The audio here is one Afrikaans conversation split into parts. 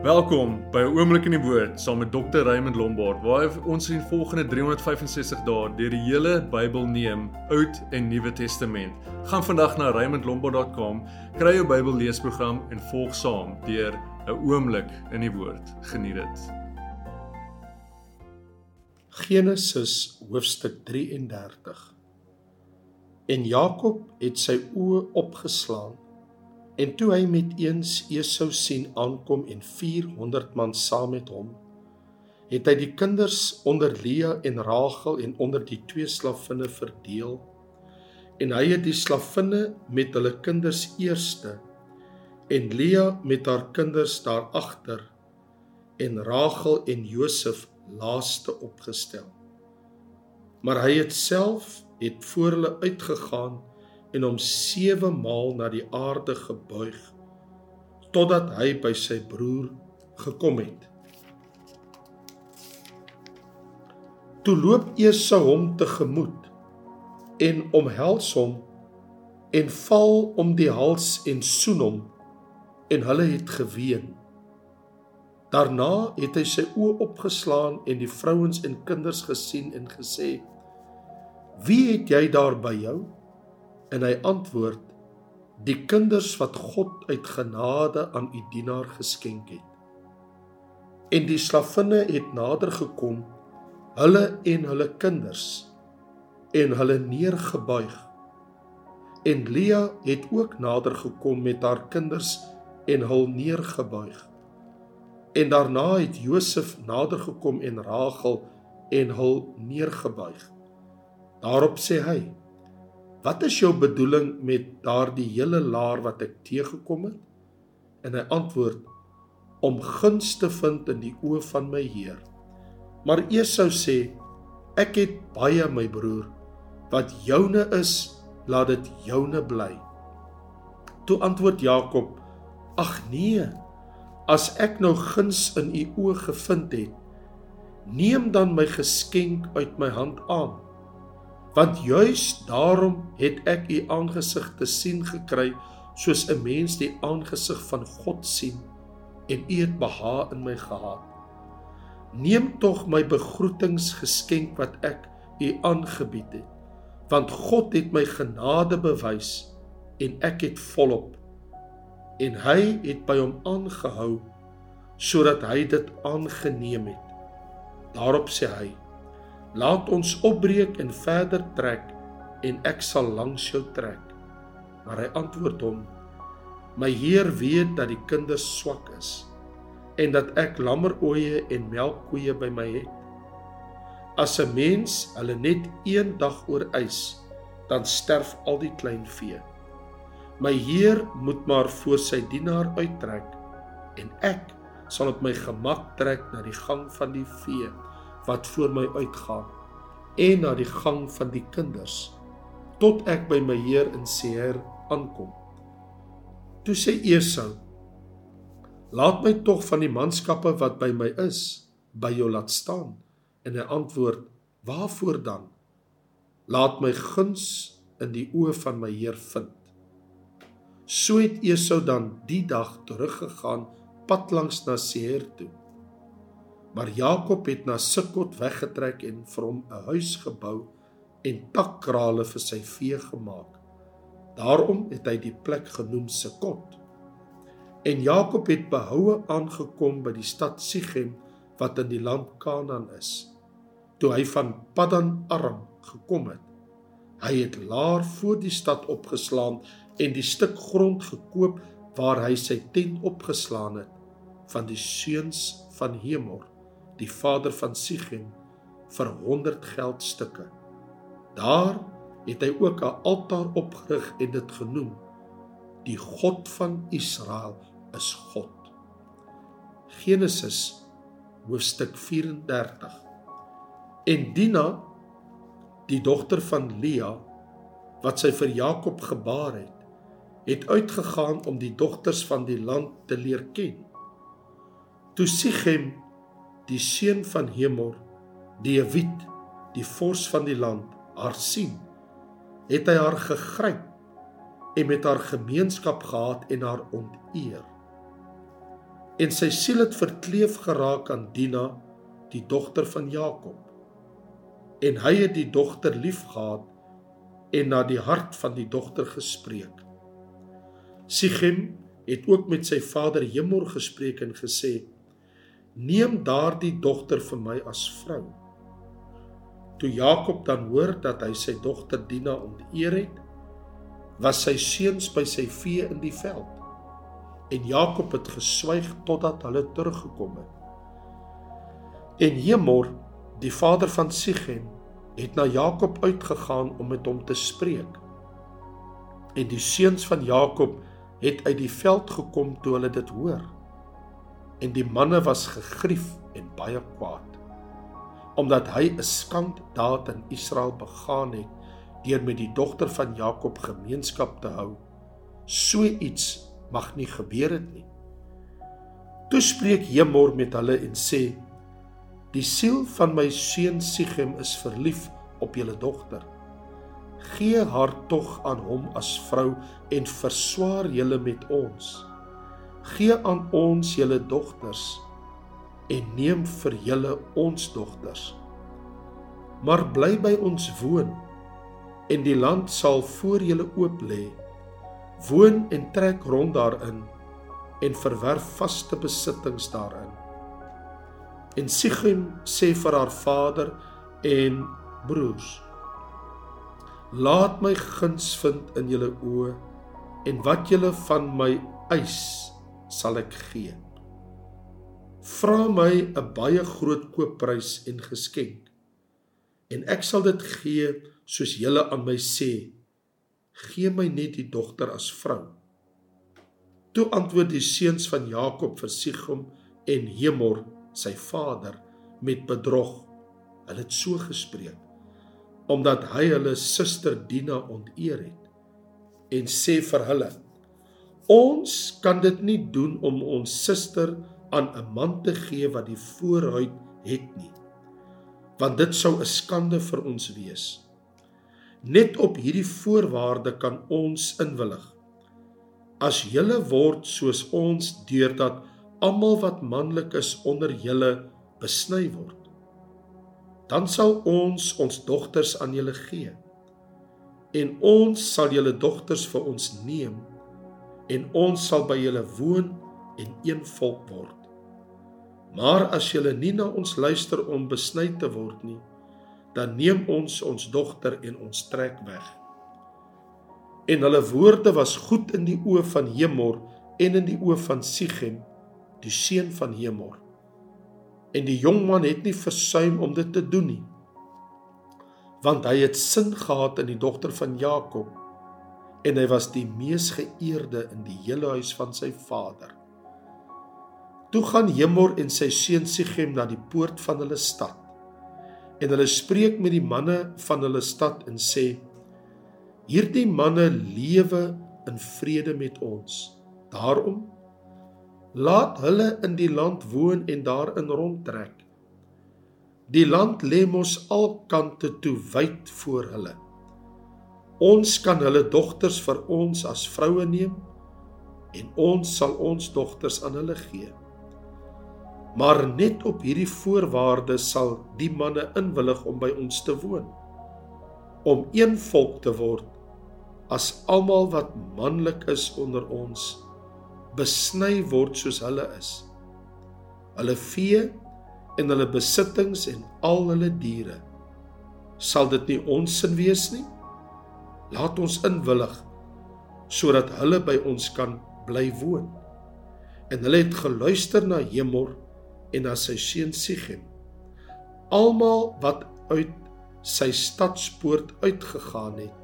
Welkom by 'n oomblik in die woord saam met Dr. Raymond Lombard waar ons in volgende 365 dae deur die hele Bybel neem, Oud en Nuwe Testament. Gaan vandag na raymondlombard.com, kry jou Bybel leesprogram en volg saam deur 'n oomblik in die woord. Geniet dit. Genesis hoofstuk 33 En Jakob het sy oë opgeslaan En toe hy met eens Esau sien aankom en 400 man saam met hom, het hy die kinders onder Lea en Rachel en onder die twee slavinne verdeel. En hy het die slavinne met hulle kinders eerste en Lea met haar kinders daar agter en Rachel en Josef laaste opgestel. Maar hy het self het voor hulle uitgegaan en hom 7 maal na die aarde gebuig totdat hy by sy broer gekom het. Toe loop Esau hom tegemoet en omhels hom en val om die hals en soen hom en hulle het geween. Daarna het hy sy oë opgeslaan en die vrouens en kinders gesien en gesê: "Wie het jy daar by jou?" En hy antwoord: Die kinders wat God uit genade aan u dienaar geskenk het. En die slavinne het nader gekom, hulle en hulle kinders, en hulle neergebuig. En Lea het ook nader gekom met haar kinders en hul neergebuig. En daarna het Josef nader gekom en Rachel en hul neergebuig. Daarop sê hy: Wat is jou bedoeling met daardie hele laar wat ek teëgekom het? En hy antwoord om guns te vind in die oë van my Heer. Maar Esau sê ek het baie my broer wat joune is, laat dit joune bly. Toe antwoord Jakob: Ag nee, as ek nou guns in u oë gevind het, neem dan my geskenk uit my hand aan want juis daarom het ek u aangesig te sien gekry soos 'n mens die aangesig van God sien en u het beha in my gehad. Neem tog my begroetingsgeskenk wat ek u aangebied het want God het my genade bewys en ek het volop. En hy het by hom aangehou sodat hy dit aangeneem het. Daarop sê hy Laat ons opbreek en verder trek en ek sal langs jou trek. Maar hy antwoord hom: My Heer weet dat die kinders swak is en dat ek lammeroeie en melkkoeie by my het. As 'n mens hulle net een dag oorwys, dan sterf al die klein vee. My Heer moet maar voor sy dienaar uittrek en ek sal op my gemak trek na die gang van die vee wat voor my uitgaan en na die gang van die kinders tot ek by my Heer in Seir aankom. Toe sê Esau: Laat my tog van die manskappe wat by my is by jou laat staan. En hy antwoord: Waarvoor dan? Laat my guns in die oë van my Heer vind. So het Esau dan die dag teruggegaan pad langs na Seir toe. Maar Jakob het na Sukkot weggetrek en vir hom 'n huis gebou en takkrale vir sy vee gemaak. Daarom het hy die plek genoem Sukkot. En Jakob het behoue aangekom by die stad Sichem wat in die land Kanaan is. Toe hy van Paddan Aram gekom het, hy het laar voor die stad opgeslaan en die stuk grond gekoop waar hy sy tent opgeslaan het van die seuns van Hemor die vader van Sichem vir 100 geldstukke. Daar het hy ook 'n altaar opgerig en dit genoem: Die God van Israel is God. Genesis hoofstuk 34. En Dina, die dogter van Lea, wat sy vir Jakob gebaar het, het uitgegaan om die dogters van die land te leer ken. Toe Sichem die seun van Hemor, die Hewit, die vors van die land, haar sien, het hy haar gegryp en met haar gemeenskap gehad en haar onteer. en sy siel het verkleef geraak aan Dina, die dogter van Jakob. En hy het die dogter liefgehad en na die hart van die dogter gespreek. Sichem het ook met sy vader Hemor gespreek en gesê: "Neem daardie dogter vir my as vrou." Toe Jakob dan hoor dat hy sy dogter Dina onteer het, was sy seuns by sy vee in die veld. En Jakob het geswyg totdat hulle teruggekom het. En Hemor, die vader van Sichem, het na Jakob uitgegaan om met hom te spreek. En die seuns van Jakob het uit die veld gekom toe hulle dit hoor. En die manne was gegrief en baie kwaad omdat hy 'n skanddaad in Israel begaan het deur met die dogter van Jakob gemeenskap te hou. So iets mag nie gebeur het nie. Toe spreek Hemor met hulle en sê: Die siel van my seun Sichem is verlief op julle dogter. Gee haar tog aan hom as vrou en verswaar julle met ons. Gee aan ons julle dogters en neem vir julle ons dogters. Maar bly by ons woon en die land sal voor julle oop lê. Woon en trek rond daarin en verwerf vaste besittings daarin. En Sichem sê vir haar vader en broers: Laat my guns vind in julle oë en wat julle van my eis sal ek gee. Vra my 'n baie groot koopprys en geskenk en ek sal dit gee soos julle aan my sê gee my net die dogter as vrou. Toe antwoord die seuns van Jakob vir Sichem en Hemor sy vader met bedrog. Hulle het so gespreek omdat hy hulle suster Dina onteer het en sê vir hulle ons kan dit nie doen om ons suster aan 'n man te gee wat die voorhuid het nie. Want dit sou 'n skande vir ons wees. Net op hierdie voorwaarde kan ons inwillig. As julle word soos ons deurdat almal wat manlik is onder julle besny word, dan sal ons ons dogters aan julle gee. En ons sal julle dogters vir ons neem en ons sal by julle woon en een volk word. Maar as julle nie na ons luister om besny te word nie, dan neem ons ons dogter en ons trek weg. En hulle woorde was goed in die oë van Hemor en in die oë van Sichem, die seun van Hemor. En die jong man het nie versuim om dit te doen nie. Want hy het sin gehad in die dogter van Jakob en hy was die mees geëerde in die hele huis van sy vader. Toe gaan Hemor en sy seun Sichem na die poort van hulle stad. En hulle spreek met die manne van hulle stad en sê: Hierdie manne lewe in vrede met ons. Daarom laat hulle in die land woon en daarin rondtrek. Die land lê mos al kante toe wyd voor hulle. Ons kan hulle dogters vir ons as vroue neem en ons sal ons dogters aan hulle gee. Maar net op hierdie voorwaarde sal die manne inwillig om by ons te woon. Om een volk te word as almal wat manlik is onder ons besny word soos hulle is. Hulle vee en hulle besittings en al hulle diere sal dit nie ons sin wees nie. Laat ons inwillig sodat hulle by ons kan bly woon. En hulle het geluister na Hemor en na sy seun Sichem. Almal wat uit sy stadspoort uitgegaan het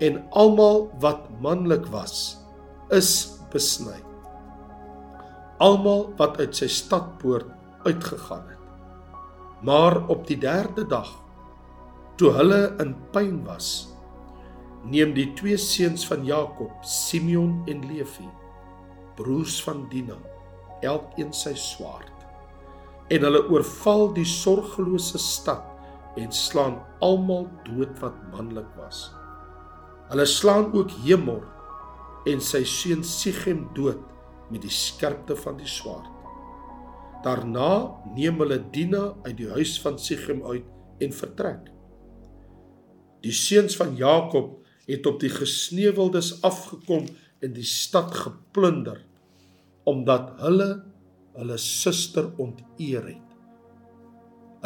en almal wat manlik was, is besny. Almal wat uit sy stadpoort uitgegaan het. Maar op die 3de dag, toe hulle in pyn was, neem die twee seuns van Jakob, Simeon en Levi, broers van Dina, elkeen sy swaard en hulle oorval die sorgelose stad en slaan almal dood wat manlik was. Hulle slaan ook Hemor en sy seun Sichem dood met die skerpte van die swaard. Daarna neem hulle Dina uit die huis van Sichem uit en vertrek. Die seuns van Jakob het op die gesneuweldes afgekom en die stad geplunder omdat hulle hulle suster onteer het.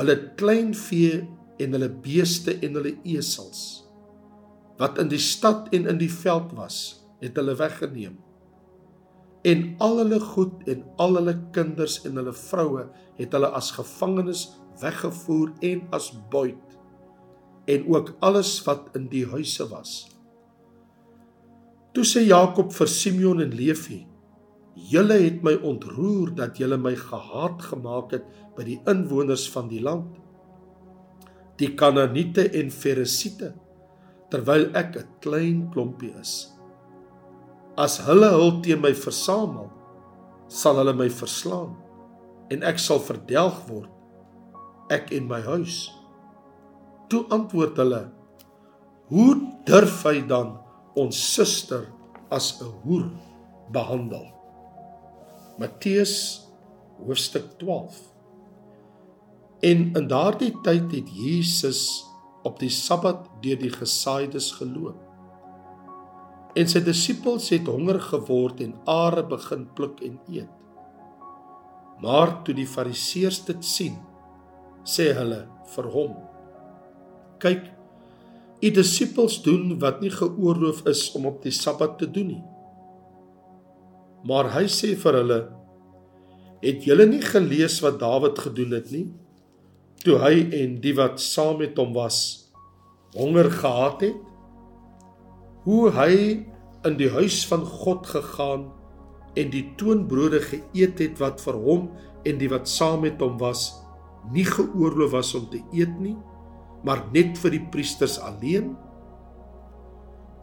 Hulle kleinvee en hulle beeste en hulle esels wat in die stad en in die veld was, het hulle weggeneem en al hulle goed en al hulle kinders en hulle vroue het hulle as gevangenes weggevoer en as buit en ook alles wat in die huise was. Toe sê Jakob vir Simeon en Levi: "Julle het my ontroer dat julle my gehaat gemaak het by die inwoners van die land, die Kanaaniete en Feresiete, terwyl ek 'n klein klompie is." As hulle hul teen my versamel, sal hulle my verslaan en ek sal verdelg word ek en my huis. Toe antwoord hulle: Hoe durf hy dan ons suster as 'n hoer behandel? Matteus hoofstuk 12. En in daardie tyd het Jesus op die Sabbat deur die gesaaides geloop. En sy disippels het honger geword en are begin pluk en eet. Maar toe die fariseërs dit sien, sê hulle vir hom: "Kyk, u disippels doen wat nie geoorloof is om op die Sabbat te doen nie." Maar hy sê vir hulle: "Het julle nie gelees wat Dawid gedoen het nie, toe hy en die wat saam met hom was honger gehad het?" hoe hy in die huis van God gegaan en die toonbrode geëet het wat vir hom en die wat saam met hom was nie geoorloof was om te eet nie maar net vir die priesters alleen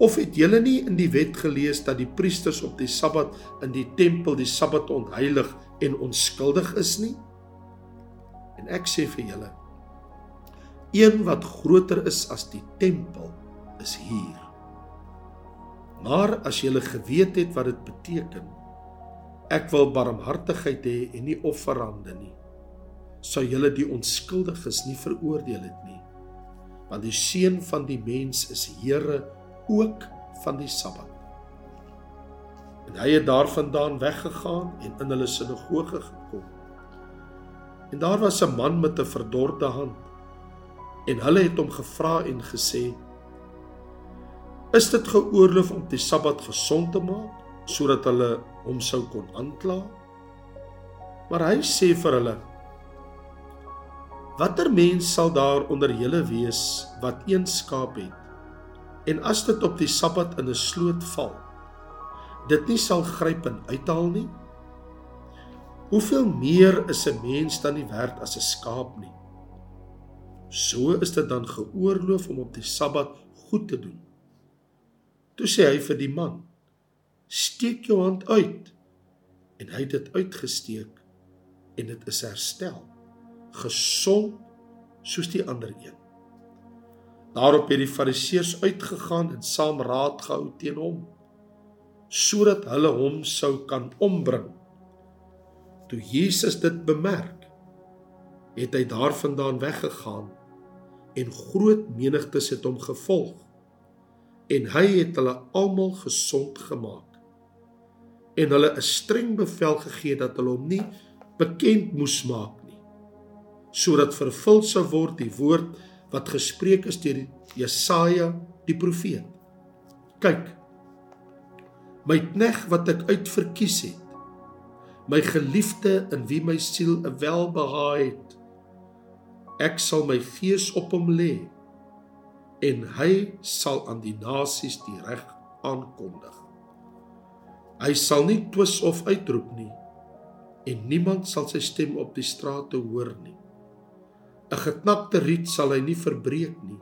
of het julle nie in die wet gelees dat die priesters op die sabbat in die tempel die sabbat ontheilig en onskuldig is nie en ek sê vir julle een wat groter is as die tempel is hier Maar as jy geweet het wat dit beteken, ek wil barmhartigheid hê en nie offerande nie, sou jy die onskuldiges nie veroordeel het. Want die seun van die mens is Here ook van die Sabbat. En hy het daarvandaan weggegaan en in hulle sinagoge gekom. En daar was 'n man met 'n verdorde hand. En hulle het hom gevra en gesê: Is dit geoorloof om die Sabbat gesond te maak sodat hulle hom sou kon aankla? Maar hy sê vir hulle: Watter mens sal daar onder julle wees wat een skaap het en as dit op die Sabbat in 'n sloot val, dit nie sal gryp en uithaal nie? Hoeveel meer is 'n mens dan nie werd as 'n skaap nie? So is dit dan geoorloof om op die Sabbat goed te doen. Toe sê hy vir die man: "Steek jou hand uit." En hy het dit uitgesteek en dit is herstel, gesond soos die ander een. Daarop het die Fariseërs uitgegaan en saam raad gehou teen hom sodat hulle hom sou kan ombring. Toe Jesus dit bemerk, het hy daarvandaan weggegaan en groot menigtes het hom gevolg en hy het hulle almal gesond gemaak en hulle 'n streng bevel gegee dat hulle hom nie bekend moes maak sodat vervul sou word die woord wat gespreek is deur Jesaja die profeet kyk my knegg wat ek uitverkies het my geliefde in wie my siel 'n welbehae het ek sal my gees op hom lê en hy sal aan die nasies die reg aankondig. Hy sal nie twis of uitroep nie en niemand sal sy stem op die strate hoor nie. 'n Geknakte riet sal hy nie verbreek nie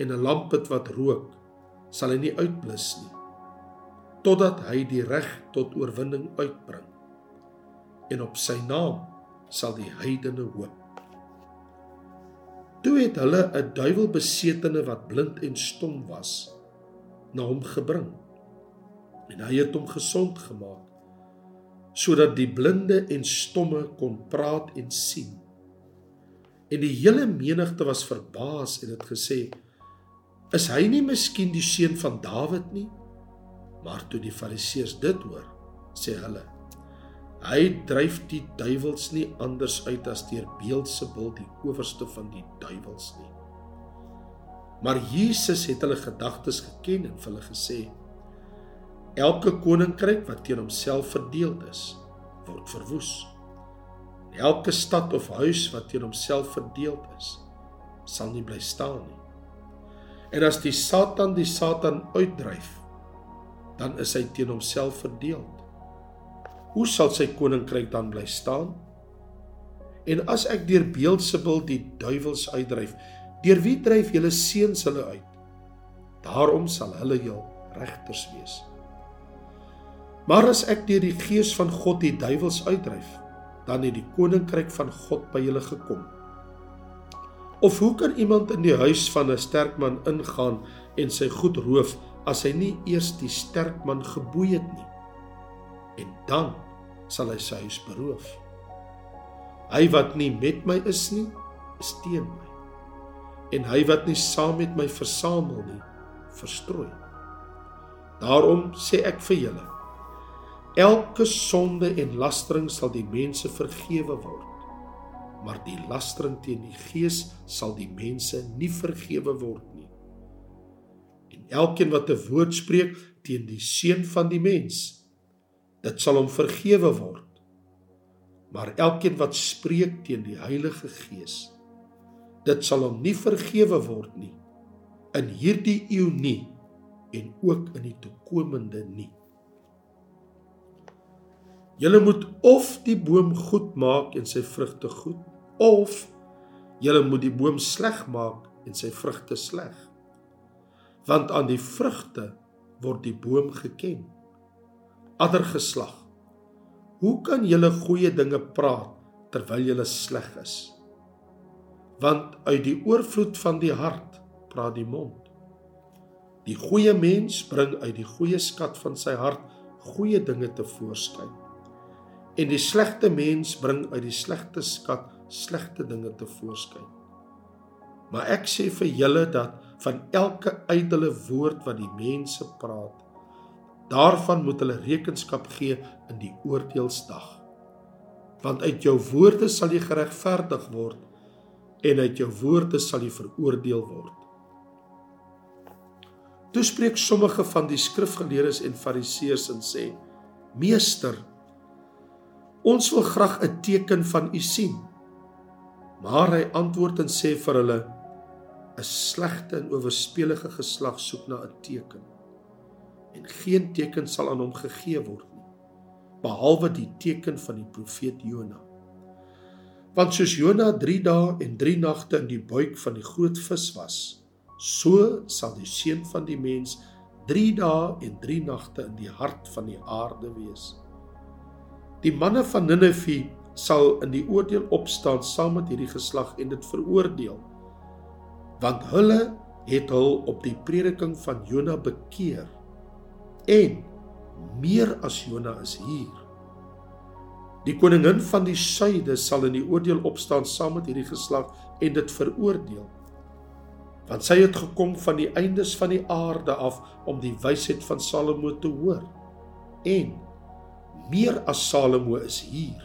en 'n lampet wat rook sal hy nie uitblus nie totdat hy die reg tot oorwinning uitbring. En op sy naam sal die heidene hoop. Toe het hulle 'n duiwelbesetene wat blind en stom was na hom gebring. En hy het hom gesond gemaak. sodat die blinde en stomme kon praat en sien. En die hele menigte was verbaas en het gesê: "Is hy nie miskien die seun van Dawid nie?" Maar toe die Fariseërs dit hoor, sê hulle: "Hy dryf die duiwels nie anders uit as deur Beelzebul, die owerste van die duiwels nie." Maar Jesus het hulle gedagtes geken en vir hulle gesê: Elke koninkryk wat teen homself verdeel is, word verwoes. Elke stad of huis wat teen homself verdeel is, sal nie bly staan nie. En as die Satan die Satan uitdryf, dan is hy teen homself verdeel. Hoe sal sy koninkryk dan bly staan? En as ek deur Beelzebul die duiwels uitdryf, deur wie dryf julle seuns hulle uit? Daarom sal hulle jou regters wees. Maar as ek deur die gees van God die duiwels uitdryf, dan het die koninkryk van God by julle gekom. Of hoe kan iemand in die huis van 'n sterk man ingaan en sy goed roof as hy nie eers die sterk man geboei het nie? En dan sal hy sy huis beroof. Hy wat nie met my is nie, is teen my. En hy wat nie saam met my versamel nie, verstrooi. Daarom sê ek vir julle Elke sonde en lastering sal die mense vergewe word. Maar die lastering teen die gees sal die mense nie vergewe word nie. En elkeen wat 'n woord spreek teen die seun van die mens, dit sal hom vergewe word. Maar elkeen wat spreek teen die Heilige Gees, dit sal hom nie vergewe word nie in hierdie eeu nie en ook in die toekomende nie. Julle moet of die boom goed maak en sy vrugte goed, of julle moet die boom sleg maak en sy vrugte sleg. Want aan die vrugte word die boom geken. Ander geslag. Hoe kan julle goeie dinge praat terwyl julle sleg is? Want uit die oorvloed van die hart praat die mond. Die goeie mens bring uit die goeie skat van sy hart goeie dinge te voorskyn en die slegte mens bring uit die slegte skat slegte dinge te voorskyn. Maar ek sê vir julle dat van elke ydelle woord wat die mense praat, daarvan moet hulle rekenskap gee in die oordeelsdag. Want uit jou woorde sal jy geregverdig word en uit jou woorde sal jy veroordeel word. Toe spreek sommige van die skrifgeleerdes en fariseërs en sê: "Meester, Ons wil graag 'n teken van u sien. Maar hy antwoord en sê vir hulle: 'n slegte en owerspelige geslag soek na 'n teken. En geen teken sal aan hom gegee word nie, behalwe die teken van die profeet Jona. Want soos Jona 3 dae en 3 nagte in die buik van die groot vis was, so sal die seun van die mens 3 dae en 3 nagte in die hart van die aarde wees. Die manne van Ninive sal in die oordeel opstaan saam met hierdie geslag en dit veroordeel. Want hulle het hul op die prediking van Jona bekeer. En meer as Jona is hier. Die koningin van die suide sal in die oordeel opstaan saam met hierdie geslag en dit veroordeel. Want sy het gekom van die eindes van die aarde af om die wysheid van Salomo te hoor. En meer as Salomo is hier.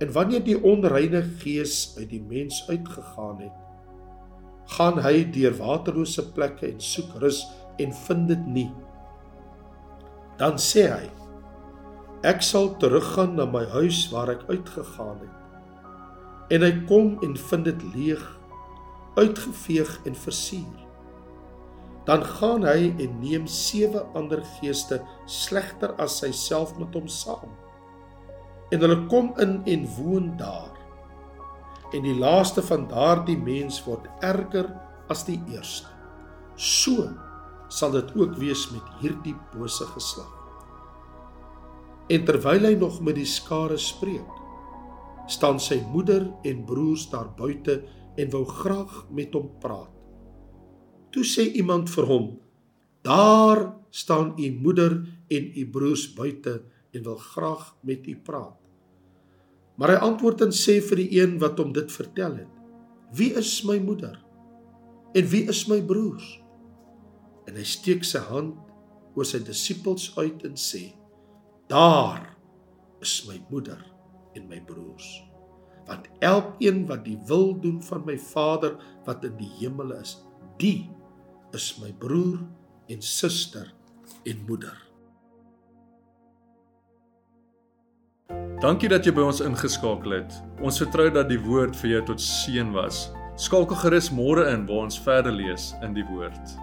En wanneer die onreine gees uit die mens uitgegaan het, gaan hy deur waterlose plekke en soek rus en vind dit nie. Dan sê hy: Ek sal teruggaan na my huis waar ek uitgegaan het. En hy kom en vind dit leeg, uitgeveeg en versier dan gaan hy en neem sewe ander geeste slegter as hy self met hom saam. En hulle kom in en woon daar. En die laaste van daardie mens word erger as die eerste. So sal dit ook wees met hierdie bose geslag. En terwyl hy nog met die skare spreek, staan sy moeder en broers daar buite en wou graag met hom praat. Toe sê iemand vir hom: "Daar staan u moeder en u broers buite en wil graag met u praat. Maar hy antwoord en sê vir die een wat hom dit vertel het: Wie is my moeder? En wie is my broers? En hy steek sy hand oor sy disippels uit en sê: Daar is my moeder en my broers. Want elkeen wat die wil doen van my Vader wat in die hemel is, die is my broer en suster en moeder. Dankie dat jy by ons ingeskakel het. Ons vertrou dat die woord vir jou tot seën was. Skakel gerus môre in waar ons verder lees in die woord.